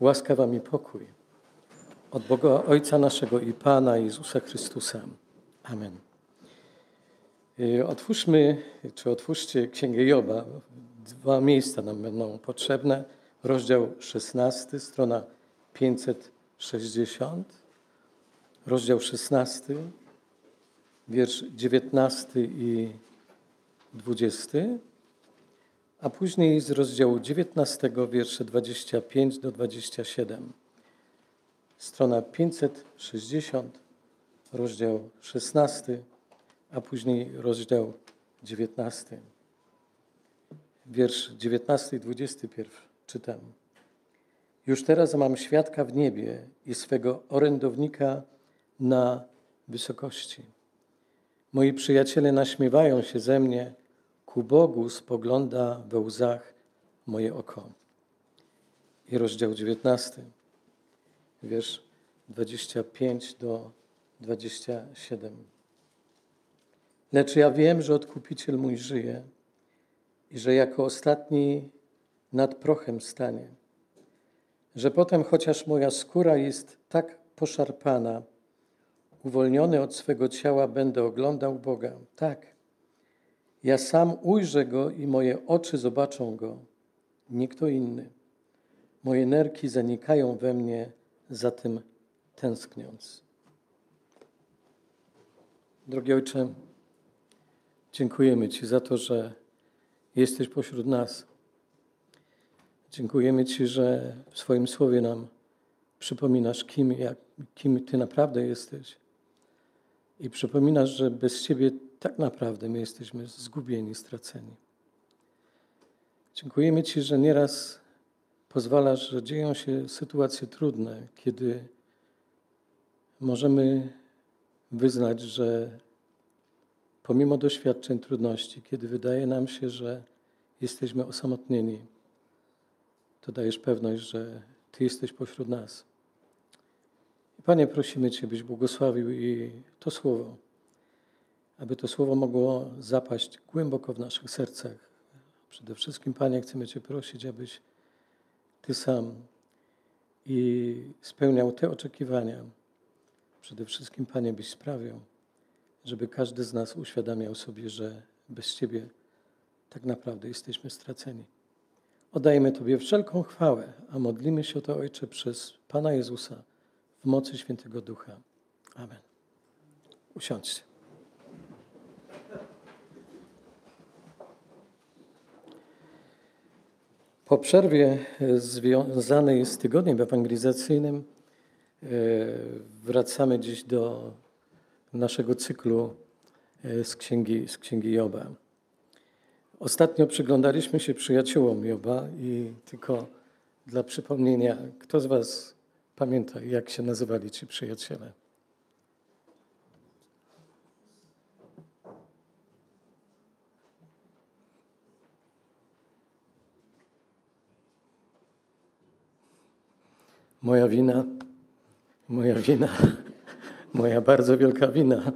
Łaska wam i pokój od Boga Ojca naszego i Pana Jezusa Chrystusa. Amen. Y, Otwórzmy, czy otwórzcie Księgę Joba. Dwa miejsca nam będą potrzebne. Rozdział 16, strona 560. Rozdział 16, wiersz 19 i 20 a później z rozdziału 19, wiersze 25 do 27. Strona 560, rozdział 16, a później rozdział 19. Wiersz 19 i 21 czytam. Już teraz mam świadka w niebie i swego orędownika na wysokości. Moi przyjaciele naśmiewają się ze mnie, ku Bogu spogląda we łzach moje oko. I rozdział 19, wiersz 25 do 27. Lecz ja wiem, że Odkupiciel mój żyje i że jako ostatni nad prochem stanie. Że potem, chociaż moja skóra jest tak poszarpana, uwolniony od swego ciała, będę oglądał Boga. Tak, ja sam ujrzę Go i moje oczy zobaczą Go, nie kto inny. Moje nerki zanikają we mnie, za tym tęskniąc. Drogi Ojcze, dziękujemy Ci za to, że jesteś pośród nas. Dziękujemy Ci, że w swoim słowie nam przypominasz, kim, jak, kim Ty naprawdę jesteś. I przypominasz, że bez Ciebie tak naprawdę my jesteśmy zgubieni, straceni. Dziękujemy Ci, że nieraz pozwalasz, że dzieją się sytuacje trudne, kiedy możemy wyznać, że pomimo doświadczeń, trudności, kiedy wydaje nam się, że jesteśmy osamotnieni, to dajesz pewność, że Ty jesteś pośród nas. Panie, prosimy Cię, byś błogosławił i to słowo, aby to słowo mogło zapaść głęboko w naszych sercach. Przede wszystkim, Panie, chcemy Cię prosić, abyś Ty sam i spełniał te oczekiwania. Przede wszystkim, Panie, byś sprawiał, żeby każdy z nas uświadamiał sobie, że bez Ciebie tak naprawdę jesteśmy straceni. Oddajemy Tobie wszelką chwałę, a modlimy się o to, Ojcze, przez Pana Jezusa w mocy Świętego Ducha. Amen. Usiądźcie. Po przerwie związanej z tygodniem ewangelizacyjnym e, wracamy dziś do naszego cyklu e, z księgi, z księgi Joba. Ostatnio przyglądaliśmy się przyjaciółom Joba i tylko dla przypomnienia, kto z Was pamięta, jak się nazywali ci przyjaciele? Moja wina, moja wina, moja bardzo wielka wina.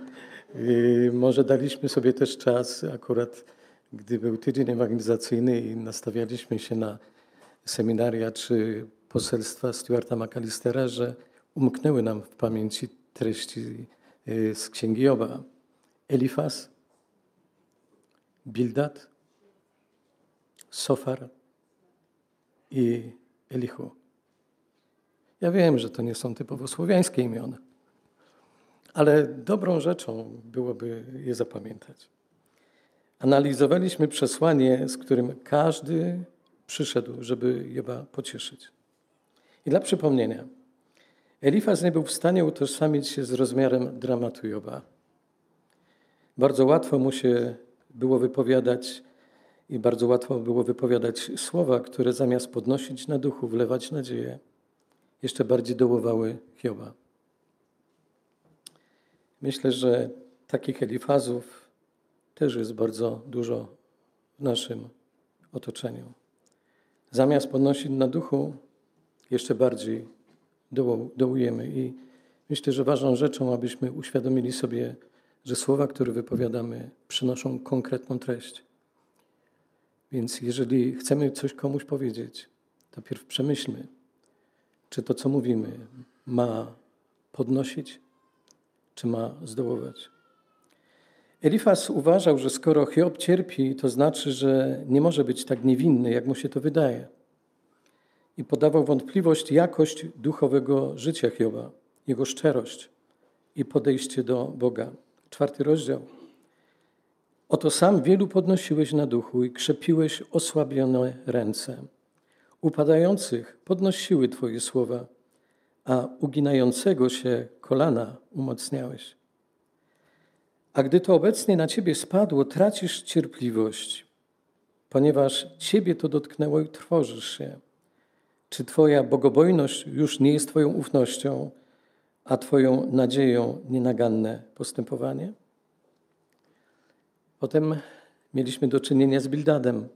I może daliśmy sobie też czas, akurat gdy był tydzień ewangelizacyjny i nastawialiśmy się na seminaria czy poselstwa Stuarta McAllistera, że umknęły nam w pamięci treści y, z Księgi Joba. Elifas, Bildad, Sofar i Elihu. Ja wiem, że to nie są typowo słowiańskie imiona, ale dobrą rzeczą byłoby je zapamiętać. Analizowaliśmy przesłanie, z którym każdy przyszedł, żeby Joba pocieszyć. I dla przypomnienia, Elifaz nie był w stanie utożsamić się z rozmiarem dramatu Joba. Bardzo łatwo mu się było wypowiadać i bardzo łatwo było wypowiadać słowa, które zamiast podnosić na duchu, wlewać nadzieję, jeszcze bardziej dołowały Hioba. Myślę, że takich Elifazów też jest bardzo dużo w naszym otoczeniu. Zamiast podnosić na duchu, jeszcze bardziej dołujemy. I myślę, że ważną rzeczą, abyśmy uświadomili sobie, że słowa, które wypowiadamy, przynoszą konkretną treść. Więc jeżeli chcemy coś komuś powiedzieć, to pierw przemyślmy, Czy to, co mówimy, ma podnosić, czy ma zdołować? Elifas uważał, że skoro Hiob cierpi, to znaczy, że nie może być tak niewinny, jak mu się to wydaje. I podawał wątpliwość jakość duchowego życia Hioba, jego szczerość i podejście do Boga. Czwarty rozdział. Oto sam wielu podnosiłeś na duchu i krzepiłeś osłabione ręce. Upadających podnosiły Twoje słowa, a uginającego się kolana umocniałeś. A gdy to obecnie na Ciebie spadło, tracisz cierpliwość, ponieważ Ciebie to dotknęło i trwożysz się. Czy Twoja bogobojność już nie jest Twoją ufnością, a Twoją nadzieją nienaganne postępowanie? Potem mieliśmy do czynienia z Bildadem.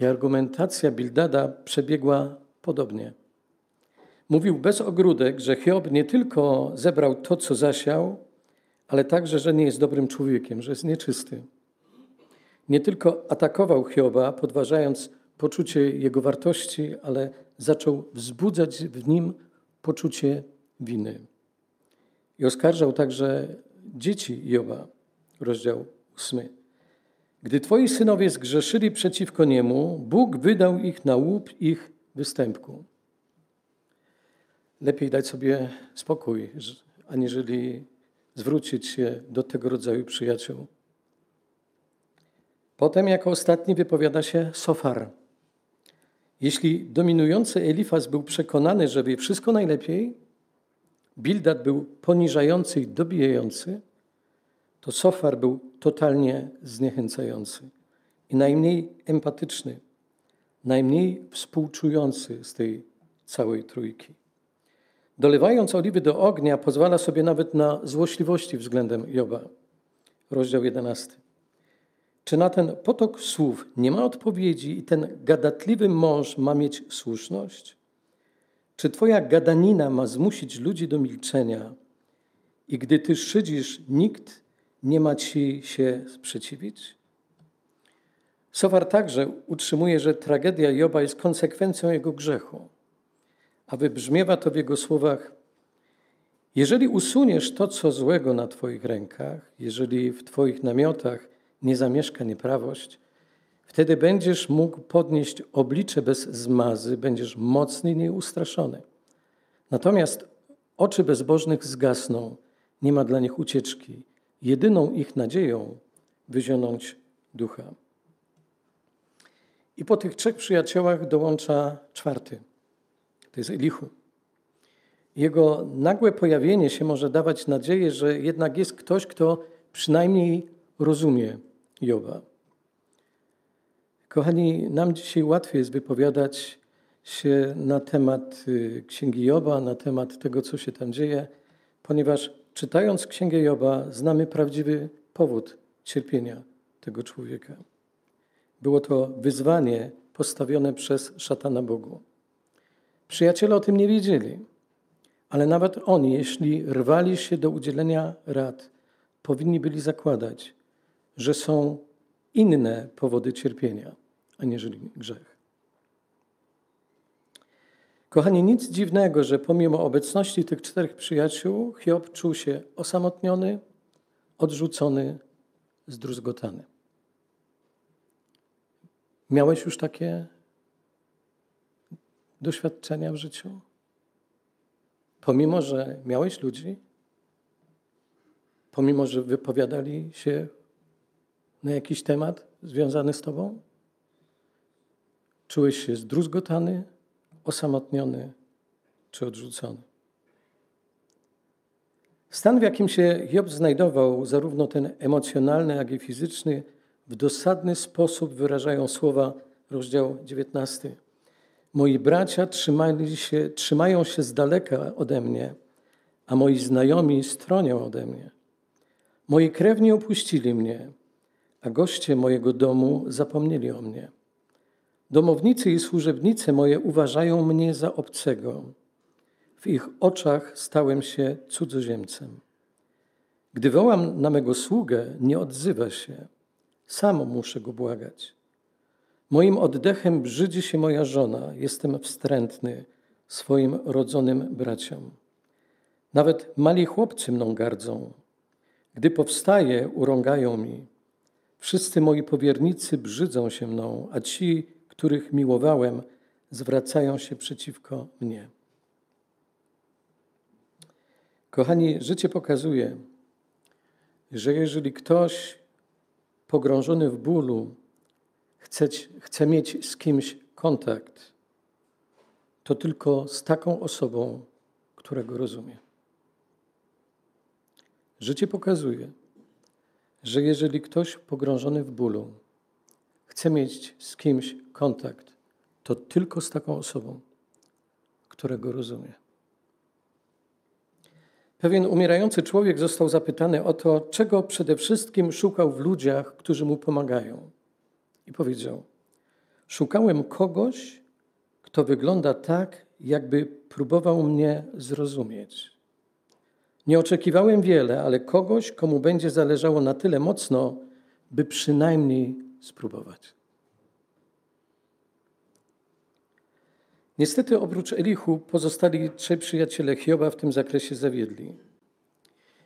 I argumentacja Bildada przebiegła podobnie. Mówił bez ogródek, że Hiob nie tylko zebrał to, co zasiał, ale także, że nie jest dobrym człowiekiem, że jest nieczysty. Nie tylko atakował Hioba, podważając poczucie jego wartości, ale zaczął wzbudzać w nim poczucie winy. I oskarżał także dzieci Joba, rozdział 8. Gdy twoi synowie zgrzeszyli przeciwko niemu, Bóg wydał ich na łup ich występku. Lepiej dać sobie spokój, aniżeli zwrócić się do tego rodzaju przyjaciół. Potem jako ostatni wypowiada się Sofar. Jeśli dominujący Elifaz był przekonany, że wie wszystko najlepiej, Bildad był poniżający i dobijający, to Sofar był totalnie zniechęcający i najmniej empatyczny, najmniej współczujący z tej całej trójki. Dolewając oliwy do ognia, pozwala sobie nawet na złośliwości względem Joba. Rozdział 11. Czy na ten potok słów nie ma odpowiedzi i ten gadatliwy mąż ma mieć słuszność? Czy twoja gadanina ma zmusić ludzi do milczenia i gdy ty szydzisz, nikt nie ma ci się sprzeciwić? Sowar także utrzymuje, że tragedia Joba jest konsekwencją jego grzechu a wybrzmiewa to w jego słowach: Jeżeli usuniesz to, co złego na Twoich rękach, jeżeli w Twoich namiotach nie zamieszka nieprawość, wtedy będziesz mógł podnieść oblicze bez zmazy, będziesz mocny i nieustraszony. Natomiast oczy bezbożnych zgasną, nie ma dla nich ucieczki. Jedyną ich nadzieją wyzionąć ducha. I po tych trzech przyjaciołach dołącza czwarty to jest Elihu. Jego nagłe pojawienie się może dawać nadzieję, że jednak jest ktoś, kto przynajmniej rozumie Joba. Kochani, nam dzisiaj łatwiej jest wypowiadać się na temat y, Księgi Joba, na temat tego, co się tam dzieje, ponieważ czytając Księgę Joba znamy prawdziwy powód cierpienia tego człowieka. Było to wyzwanie postawione przez szatana Bogu. Przyjaciele o tym nie wiedzieli, ale nawet oni, jeśli rwali się do udzielenia rad, powinni byli zakładać, że są inne powody cierpienia, aniżeli grzech. Kochani, nic dziwnego, że pomimo obecności tych czterech przyjaciół, Hiob czuł się osamotniony, odrzucony, zdruzgotany. Miałeś już takie doświadczenia w życiu? Pomimo, że miałeś ludzi, pomimo, że wypowiadali się na jakiś temat związany z Tobą, czułeś się zdruzgotany, osamotniony czy odrzucony. Stan, w jakim się Job znajdował, zarówno ten emocjonalny, jak i fizyczny, w dosadny sposób wyrażają słowa rozdział 19. Moi bracia trzymali się, trzymają się z daleka ode mnie, a moi znajomi stronią ode mnie. Moi krewni opuścili mnie, a goście mojego domu zapomnieli o mnie. Domownicy i służebnice moje uważają mnie za obcego. W ich oczach stałem się cudzoziemcem. Gdy wołam na mego sługę, nie odzywa się. Sam muszę go błagać. Moim oddechem brzydzi się moja żona, jestem wstrętny, swoim rodzonym braciom. Nawet mali chłopcy mną gardzą. Gdy powstaję, urągają mi. Wszyscy moi powiernicy brzydzą się mną, a ci, których miłowałem, zwracają się przeciwko mnie. Kochani, życie pokazuje, że jeżeli ktoś pogrążony w bólu chce, chce mieć z kimś kontakt, to tylko z taką osobą, która go rozumie. Życie pokazuje, że jeżeli ktoś pogrążony w bólu chce mieć z kimś kontakt, to tylko z taką osobą, która go rozumie. Pewien umierający człowiek został zapytany o to, czego przede wszystkim szukał w ludziach, którzy mu pomagają. I powiedział: Szukałem kogoś, kto wygląda tak, jakby próbował mnie zrozumieć. Nie oczekiwałem wiele, ale kogoś, komu będzie zależało na tyle mocno, by przynajmniej spróbować. Niestety oprócz Elichu pozostali trzej przyjaciele Hioba w tym zakresie zawiedli.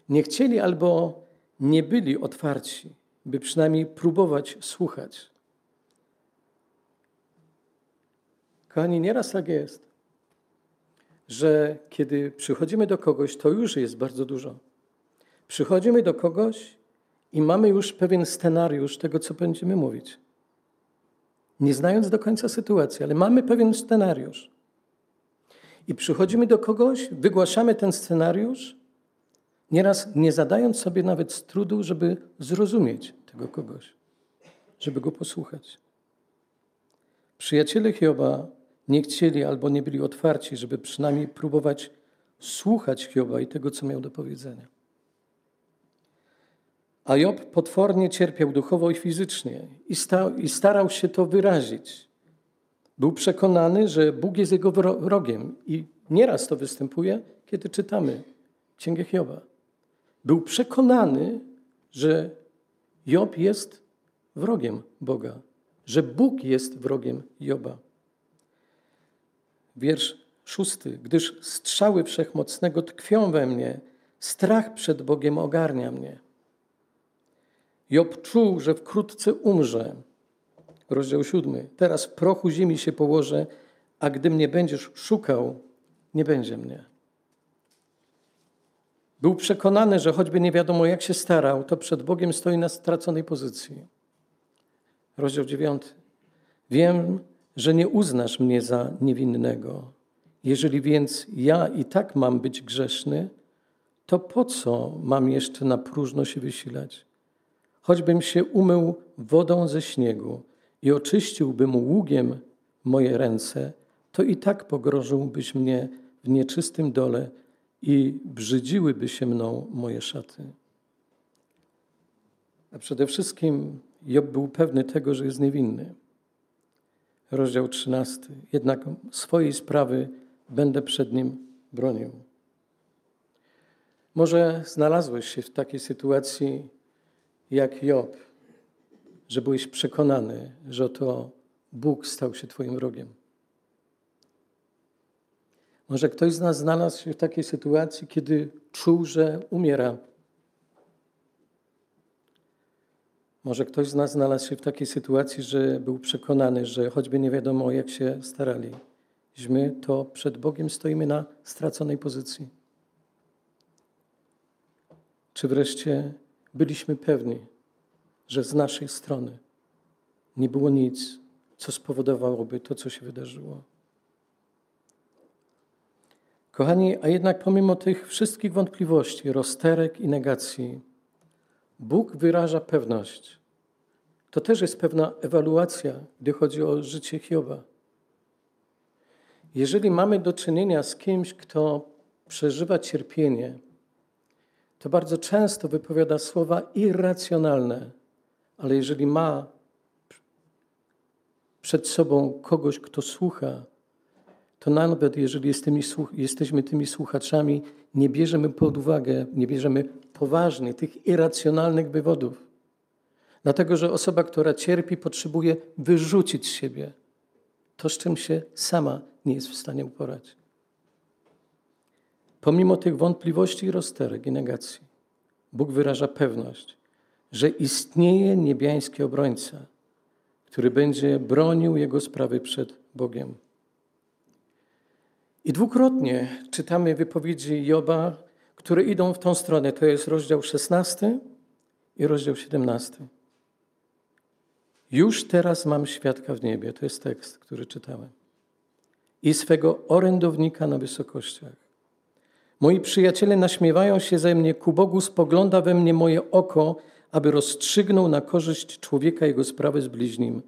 Nie chcieli albo nie byli otwarci, by przynajmniej próbować słuchać. Kochani, nieraz tak jest, że kiedy przychodzimy do kogoś, to już jest bardzo dużo. Przychodzimy do kogoś i mamy już pewien scenariusz tego, co będziemy mówić nie znając do końca sytuacji, ale mamy pewien scenariusz. I przychodzimy do kogoś, wygłaszamy ten scenariusz, nieraz nie zadając sobie nawet trudu, żeby zrozumieć tego kogoś, żeby go posłuchać. Przyjaciele Hioba nie chcieli albo nie byli otwarci, żeby przynajmniej próbować słuchać Hioba i tego, co miał do powiedzenia. A Job potwornie cierpiał duchowo i fizycznie i, stał, i starał się to wyrazić. Był przekonany, że Bóg jest jego wrogiem i nieraz to występuje, kiedy czytamy Księgę Hioba. Był przekonany, że Job jest wrogiem Boga, że Bóg jest wrogiem Joba. Wiersz szósty. Gdyż strzały wszechmocnego tkwią we mnie, strach przed Bogiem ogarnia mnie. Job czuł, że wkrótce umrze. Rozdział siódmy. Teraz w prochu ziemi się położę, a gdy mnie będziesz szukał, nie będzie mnie. Był przekonany, że choćby nie wiadomo jak się starał, to przed Bogiem stoi na straconej pozycji. Rozdział dziewiąty. Wiem, że nie uznasz mnie za niewinnego. Jeżeli więc ja i tak mam być grzeszny, to po co mam jeszcze na próżno się wysilać? Choćbym się umył wodą ze śniegu i oczyściłbym ługiem moje ręce, to i tak pogrążyłbyś mnie w nieczystym dole i brzydziłyby się mną moje szaty. A przede wszystkim Job był pewny tego, że jest niewinny. Rozdział 13. Jednak swojej sprawy będę przed nim bronił. Może znalazłeś się w takiej sytuacji, jak Job, że byłeś przekonany, że to Bóg stał się Twoim wrogiem. Może ktoś z nas znalazł się w takiej sytuacji, kiedy czuł, że umiera. Może ktoś z nas znalazł się w takiej sytuacji, że był przekonany, że choćby nie wiadomo, jak się staraliśmy, to przed Bogiem stoimy na straconej pozycji. Czy wreszcie byliśmy pewni, że z naszej strony nie było nic, co spowodowałoby to, co się wydarzyło. Kochani, a jednak pomimo tych wszystkich wątpliwości, rozterek i negacji, Bóg wyraża pewność. To też jest pewna ewaluacja, gdy chodzi o życie Hioba. Jeżeli mamy do czynienia z kimś, kto przeżywa cierpienie, to bardzo często wypowiada słowa irracjonalne, ale jeżeli ma przed sobą kogoś, kto słucha, to nawet jeżeli jesteśmy tymi słuchaczami, nie bierzemy pod uwagę, nie bierzemy poważnie tych irracjonalnych wywodów. Dlatego, że osoba, która cierpi, potrzebuje wyrzucić z siebie to, z czym się sama nie jest w stanie uporać. Pomimo tych wątpliwości i rozterek i negacji, Bóg wyraża pewność, że istnieje niebiański obrońca, który będzie bronił jego sprawy przed Bogiem. I dwukrotnie czytamy wypowiedzi Joba, które idą w tą stronę. To jest rozdział 16 i rozdział 17. Już teraz mam świadka w niebie. To jest tekst, który czytałem. I swego orędownika na wysokościach. Moi przyjaciele naśmiewają się ze mnie, ku Bogu spogląda we mnie moje oko, aby rozstrzygnął na korzyść człowieka jego sprawy z bliźnim,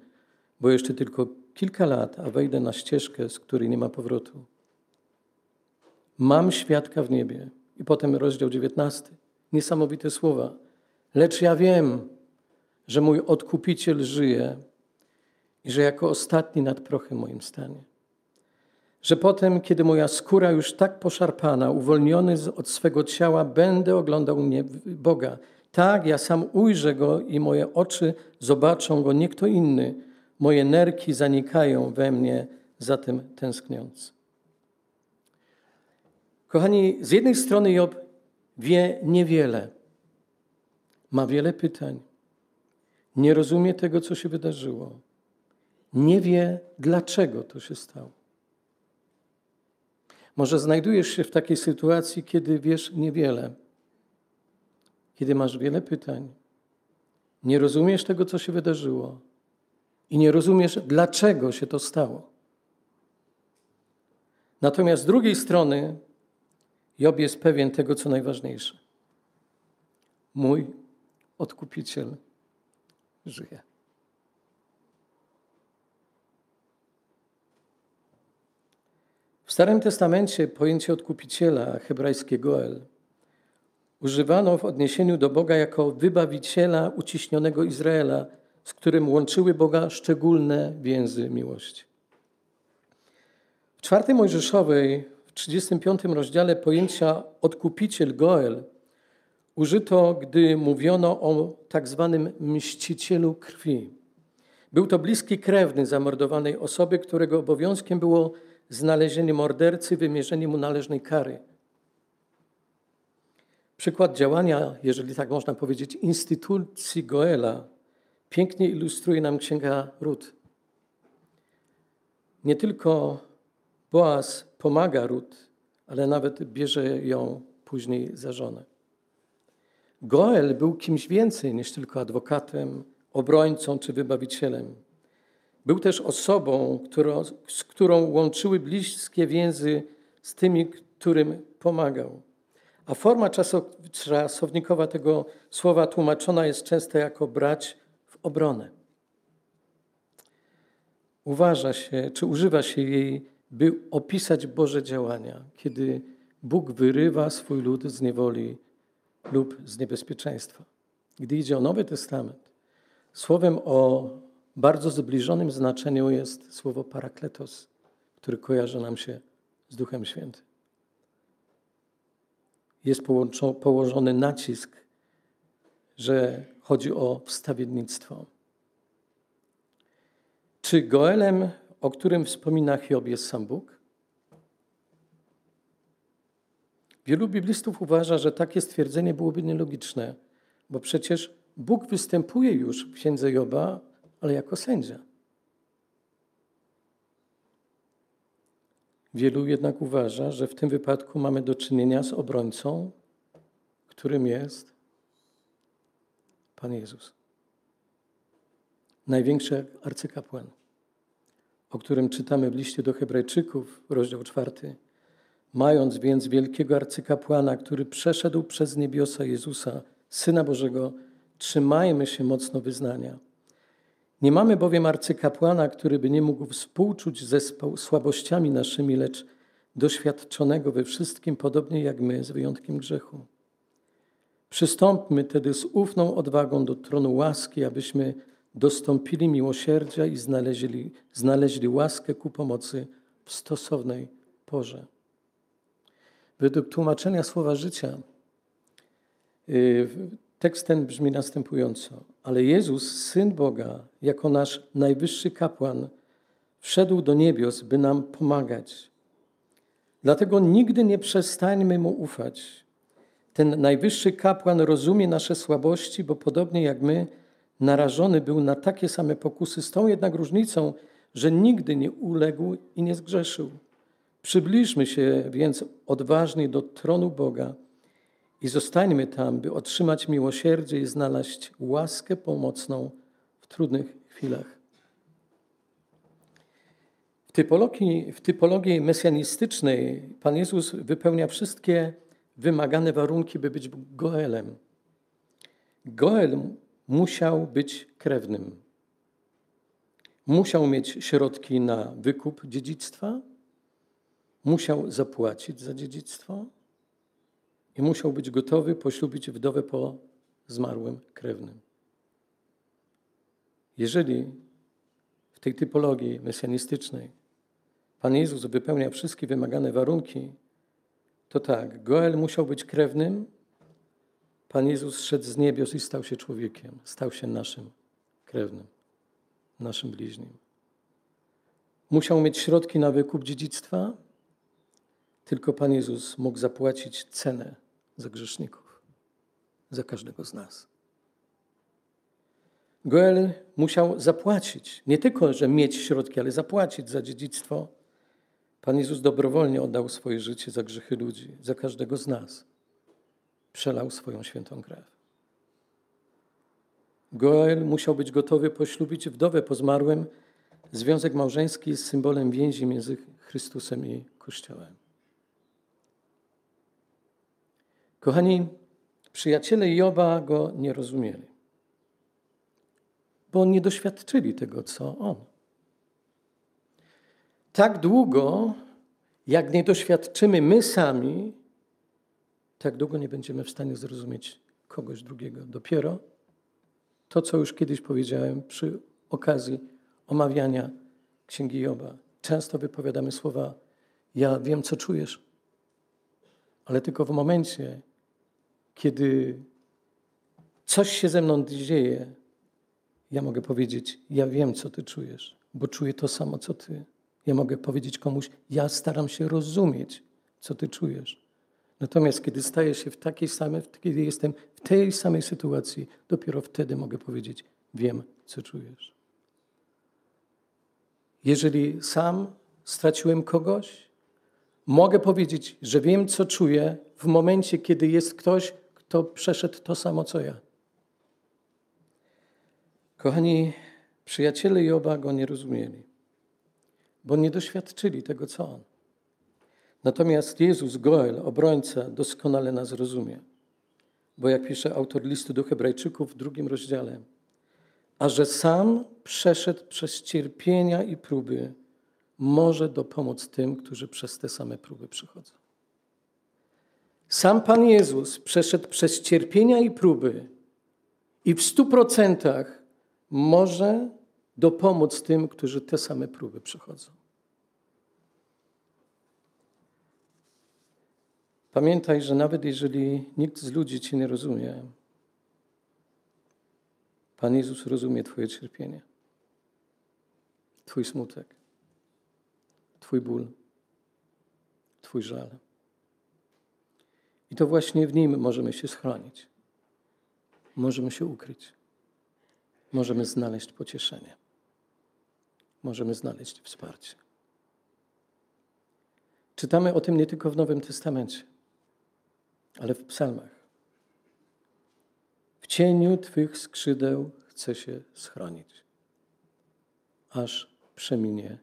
bo jeszcze tylko kilka lat, a wejdę na ścieżkę, z której nie ma powrotu. Mam świadka w niebie. I potem rozdział 19. Niesamowite słowa. Lecz ja wiem, że mój odkupiciel żyje i że jako ostatni nad prochem moim stanie. Że potem, kiedy moja skóra już tak poszarpana, uwolniony od swego ciała, będę oglądał Boga. Tak, ja sam ujrzę Go i moje oczy zobaczą Go, nie kto inny. Moje nerki zanikają we mnie, za tym tęskniąc. Kochani, z jednej strony Job wie niewiele, ma wiele pytań, nie rozumie tego, co się wydarzyło, nie wie, dlaczego to się stało. Może znajdujesz się w takiej sytuacji, kiedy wiesz niewiele, kiedy masz wiele pytań, nie rozumiesz tego, co się wydarzyło i nie rozumiesz, dlaczego się to stało. Natomiast z drugiej strony Job jest pewien tego, co najważniejsze. Mój odkupiciel żyje. Starym Testamencie pojęcie odkupiciela, hebrajskie Goel, używano w odniesieniu do Boga jako wybawiciela uciśnionego Izraela, z którym łączyły Boga szczególne więzy miłości. W czwartej Mojżeszowej 35 rozdziale pojęcia odkupiciel Goel użyto, gdy mówiono o tak zwanym mścicielu krwi. Był to bliski krewny zamordowanej osoby, którego obowiązkiem było znalezienie mordercy, wymierzenie mu należnej kary. Przykład działania, jeżeli tak można powiedzieć, instytucji Goela pięknie ilustruje nam księga Rut. Nie tylko Boaz pomaga Rut, ale nawet bierze ją później za żonę. Goel był kimś więcej niż tylko adwokatem, obrońcą czy wybawicielem. Był też osobą, którą, z którą łączyły bliskie więzy z tymi, którym pomagał. A forma czasownikowa tego słowa tłumaczona jest często jako brać w obronę. Uważa się, czy używa się jej by opisać Boże działania, kiedy Bóg wyrywa swój lud z niewoli lub z niebezpieczeństwa. Gdy idzie o Nowy Testament, słowem o bardzo zbliżonym znaczeniu jest słowo parakletos, który kojarzy nam się z Duchem Świętym. Jest położony nacisk, że chodzi o wstawiennictwo. Czy Goelem o którym wspomina Hiob, jest sam Bóg? Wielu biblistów uważa, że takie stwierdzenie byłoby nielogiczne, bo przecież Bóg występuje już w księdze Joba, ale jako sędzia. Wielu jednak uważa, że w tym wypadku mamy do czynienia z obrońcą, którym jest Pan Jezus. Największy arcykapłan o którym czytamy w liście do Hebrajczyków, rozdział czwarty. Mając więc wielkiego arcykapłana, który przeszedł przez niebiosa Jezusa, Syna Bożego, trzymajmy się mocno wyznania. Nie mamy bowiem arcykapłana, który by nie mógł współczuć ze słabościami naszymi, lecz doświadczonego we wszystkim, podobnie jak my, z wyjątkiem grzechu. Przystąpmy tedy z ufną odwagą do tronu łaski, abyśmy dostąpili miłosierdzia i znaleźli, znaleźli łaskę ku pomocy w stosownej porze. Według tłumaczenia słowa życia y, tekst ten brzmi następująco. Ale Jezus, Syn Boga, jako nasz najwyższy kapłan, wszedł do niebios, by nam pomagać. Dlatego nigdy nie przestańmy mu ufać. Ten najwyższy kapłan rozumie nasze słabości, bo podobnie jak my, narażony był na takie same pokusy, z tą jednak różnicą, że nigdy nie uległ i nie zgrzeszył. Przybliżmy się więc odważnie do tronu Boga i zostańmy tam, by otrzymać miłosierdzie i znaleźć łaskę pomocną w trudnych chwilach. W typologii, w typologii mesjanistycznej Pan Jezus wypełnia wszystkie wymagane warunki, by być Goelem. Goel musiał być krewnym. Musiał mieć środki na wykup dziedzictwa, musiał zapłacić za dziedzictwo i musiał być gotowy poślubić wdowę po zmarłym krewnym. Jeżeli w tej typologii mesjanistycznej Pan Jezus wypełnia wszystkie wymagane warunki, to tak, Goel musiał być krewnym, Pan Jezus szedł z niebios i stał się człowiekiem, stał się naszym krewnym, naszym bliźnim. Musiał mieć środki na wykup dziedzictwa, tylko Pan Jezus mógł zapłacić cenę za grzeszników, za każdego z nas. Goel musiał zapłacić, nie tylko, że mieć środki, ale zapłacić za dziedzictwo. Pan Jezus dobrowolnie oddał swoje życie za grzechy ludzi, za każdego z nas. Przelał swoją świętą krew. Goel musiał być gotowy poślubić wdowę po zmarłym. Związek małżeński jest symbolem więzi między Chrystusem i Kościołem. Kochani, przyjaciele Joba go nie rozumieli, bo nie doświadczyli tego, co on. Tak długo, jak nie doświadczymy my sami, tak długo nie będziemy w stanie zrozumieć kogoś drugiego. Dopiero to, co już kiedyś powiedziałem przy okazji omawiania Księgi Joba. Często wypowiadamy słowa: Ja wiem, co czujesz, ale tylko w momencie, kiedy coś się ze mną dzieje, ja mogę powiedzieć: Ja wiem, co ty czujesz, bo czuję to samo, co ty. Ja mogę powiedzieć komuś: Ja staram się rozumieć, co ty czujesz. Natomiast kiedy staję się w takiej samej, kiedy jestem w tej samej sytuacji, dopiero wtedy mogę powiedzieć: Wiem, co czujesz. Jeżeli sam straciłem kogoś, mogę powiedzieć, że wiem, co czuję w momencie, kiedy jest ktoś, kto przeszedł to samo, co ja. Kochani, przyjaciele Joba go nie rozumieli, bo nie doświadczyli tego, co on. Natomiast Jezus, Goel, obrońca, doskonale nas rozumie. Bo jak pisze autor listu do Hebrajczyków w drugim rozdziale, a że sam przeszedł przez cierpienia i próby, może dopomóc tym, którzy przez te same próby przychodzą. Sam Pan Jezus przeszedł przez cierpienia i próby i w stu procentach może dopomóc tym, którzy te same próby przychodzą. Pamiętaj, że nawet jeżeli nikt z ludzi Cię nie rozumie, Pan Jezus rozumie Twoje cierpienie, Twój smutek, Twój ból, Twój żal. I to właśnie w Nim możemy się schronić. Możemy się ukryć. Możemy znaleźć pocieszenie. Możemy znaleźć wsparcie. Czytamy o tym nie tylko w Nowym Testamencie, ale w psalmach. W cieniu Twych skrzydeł chcę się schronić, aż przeminie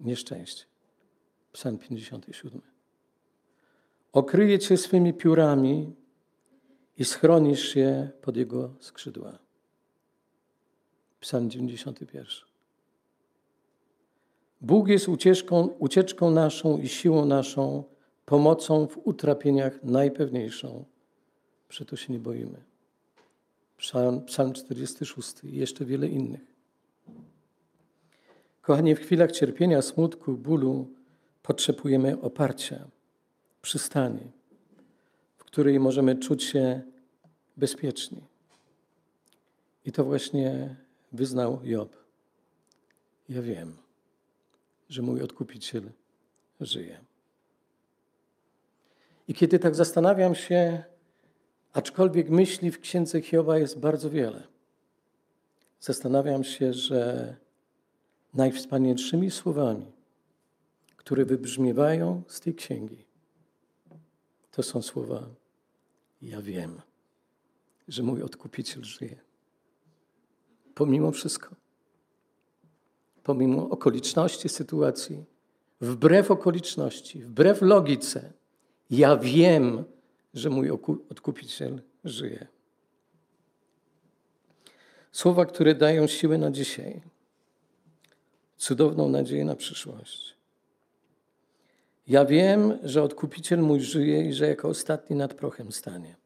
nieszczęście. Psalm 57. Okryje Cię swymi piórami i schronisz się pod Jego skrzydła. Psalm 91. Bóg jest ucieczką, ucieczką naszą i siłą naszą, pomocą w utrapieniach najpewniejszą. Przeto się nie boimy. Psalm, Psalm 46 i jeszcze wiele innych. Kochani, w chwilach cierpienia, smutku, bólu potrzebujemy oparcia przystani, w której możemy czuć się bezpieczni. I to właśnie wyznał Job. Ja wiem, że mój odkupiciel żyje. I kiedy tak zastanawiam się, aczkolwiek myśli w księdze Hioba jest bardzo wiele, zastanawiam się, że najwspanialszymi słowami, które wybrzmiewają z tej księgi, to są słowa: Ja wiem, że mój odkupiciel żyje. Pomimo wszystko, pomimo okoliczności sytuacji, wbrew okoliczności, wbrew logice, ja wiem, że mój odkupiciel żyje. Słowa, które dają siłę na dzisiaj, cudowną nadzieję na przyszłość. Ja wiem, że odkupiciel mój żyje i że jako ostatni nad prochem stanie.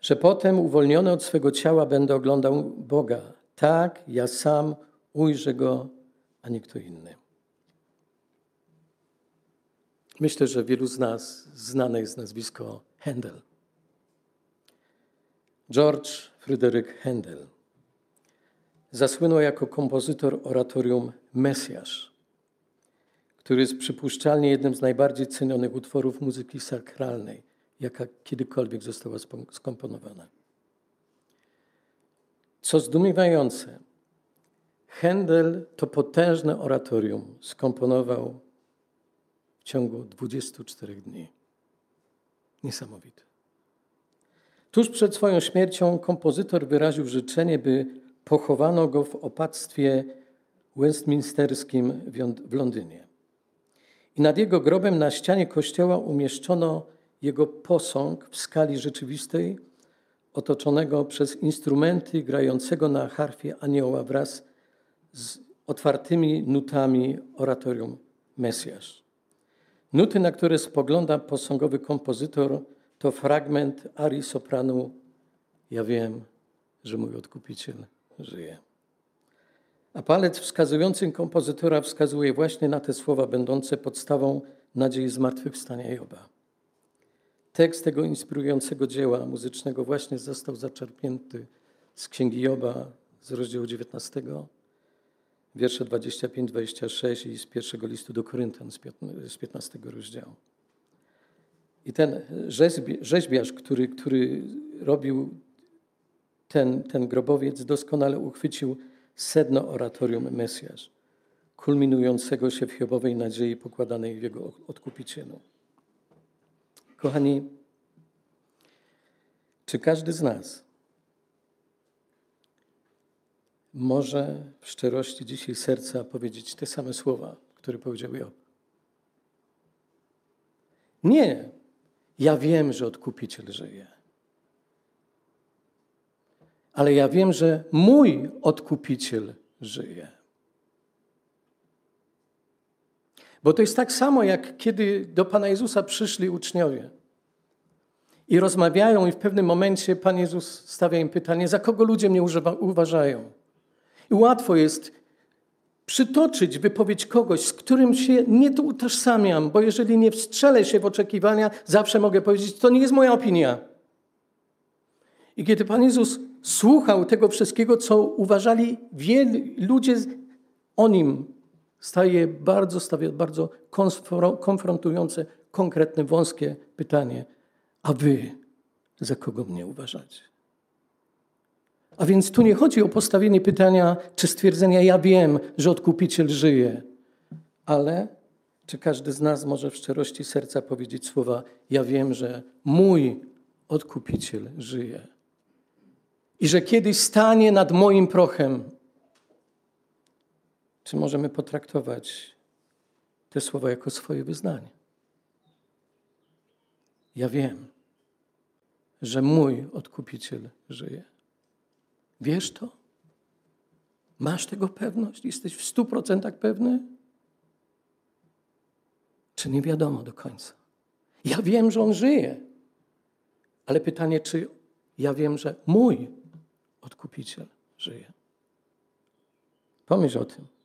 Że potem uwolniony od swego ciała będę oglądał Boga. Tak, ja sam ujrzę go, a nie kto inny. Myślę, że wielu z nas znane jest nazwisko Handel. George Fryderyk Handel zasłynął jako kompozytor oratorium Mesjasz, który jest przypuszczalnie jednym z najbardziej cenionych utworów muzyki sakralnej, jaka kiedykolwiek została skomponowana. Co zdumiewające, Handel to potężne oratorium skomponował w ciągu 24 dni. Niesamowite. Tuż przed swoją śmiercią kompozytor wyraził życzenie, by pochowano go w opactwie westminsterskim w Londynie. I nad jego grobem na ścianie kościoła umieszczono jego posąg w skali rzeczywistej, otoczonego przez instrumenty grającego na harfie anioła wraz z otwartymi nutami oratorium Mesjasz. Nuty, na które spogląda posągowy kompozytor, to fragment arii sopranu Ja wiem, że mój odkupiciel żyje. A palec wskazujący kompozytora wskazuje właśnie na te słowa będące podstawą nadziei zmartwychwstania Joba. Tekst tego inspirującego dzieła muzycznego właśnie został zaczerpnięty z Księgi Joba z rozdziału 19, wiersze 25-26 i z pierwszego listu do Koryntian z 15 rozdziału. I ten rzeźbiarz, który, który robił ten, ten grobowiec, doskonale uchwycił sedno oratorium Mesjasz, kulminującego się w Hiobowej nadziei pokładanej w jego odkupicielu. Kochani, czy każdy z nas może w szczerości dzisiaj serca powiedzieć te same słowa, które powiedział Job? Nie. Ja wiem, że odkupiciel żyje. Ale ja wiem, że mój odkupiciel żyje. Bo to jest tak samo, jak kiedy do Pana Jezusa przyszli uczniowie i rozmawiają, i w pewnym momencie Pan Jezus stawia im pytanie: za kogo ludzie mnie uważają? I łatwo jest przytoczyć wypowiedź kogoś, z którym się nie utożsamiam, bo jeżeli nie wstrzelę się w oczekiwania, zawsze mogę powiedzieć: to nie jest moja opinia. I kiedy Pan Jezus słuchał tego wszystkiego, co uważali wielu ludzie o nim, staje bardzo, stawia bardzo konfrontujące, konkretne, wąskie pytanie: A wy za kogo mnie uważacie? A więc tu nie chodzi o postawienie pytania czy stwierdzenia: Ja wiem, że odkupiciel żyje, ale czy każdy z nas może w szczerości serca powiedzieć słowa: Ja wiem, że mój odkupiciel żyje i że kiedyś stanie nad moim prochem. Czy możemy potraktować te słowa jako swoje wyznanie? Ja wiem, że mój odkupiciel żyje. Wiesz to? Masz tego pewność? Jesteś w stu procentach pewny? Czy nie wiadomo do końca? Ja wiem, że on żyje, ale pytanie, czy ja wiem, że mój odkupiciel żyje. Pomyśl o tym.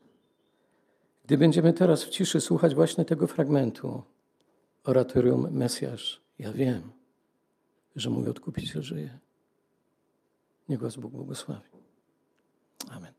Gdy będziemy teraz w ciszy słuchać właśnie tego fragmentu oratorium Mesjasz, ja wiem, że mój odkupiciel żyje. Niech Was Bóg błogosławi. Amen.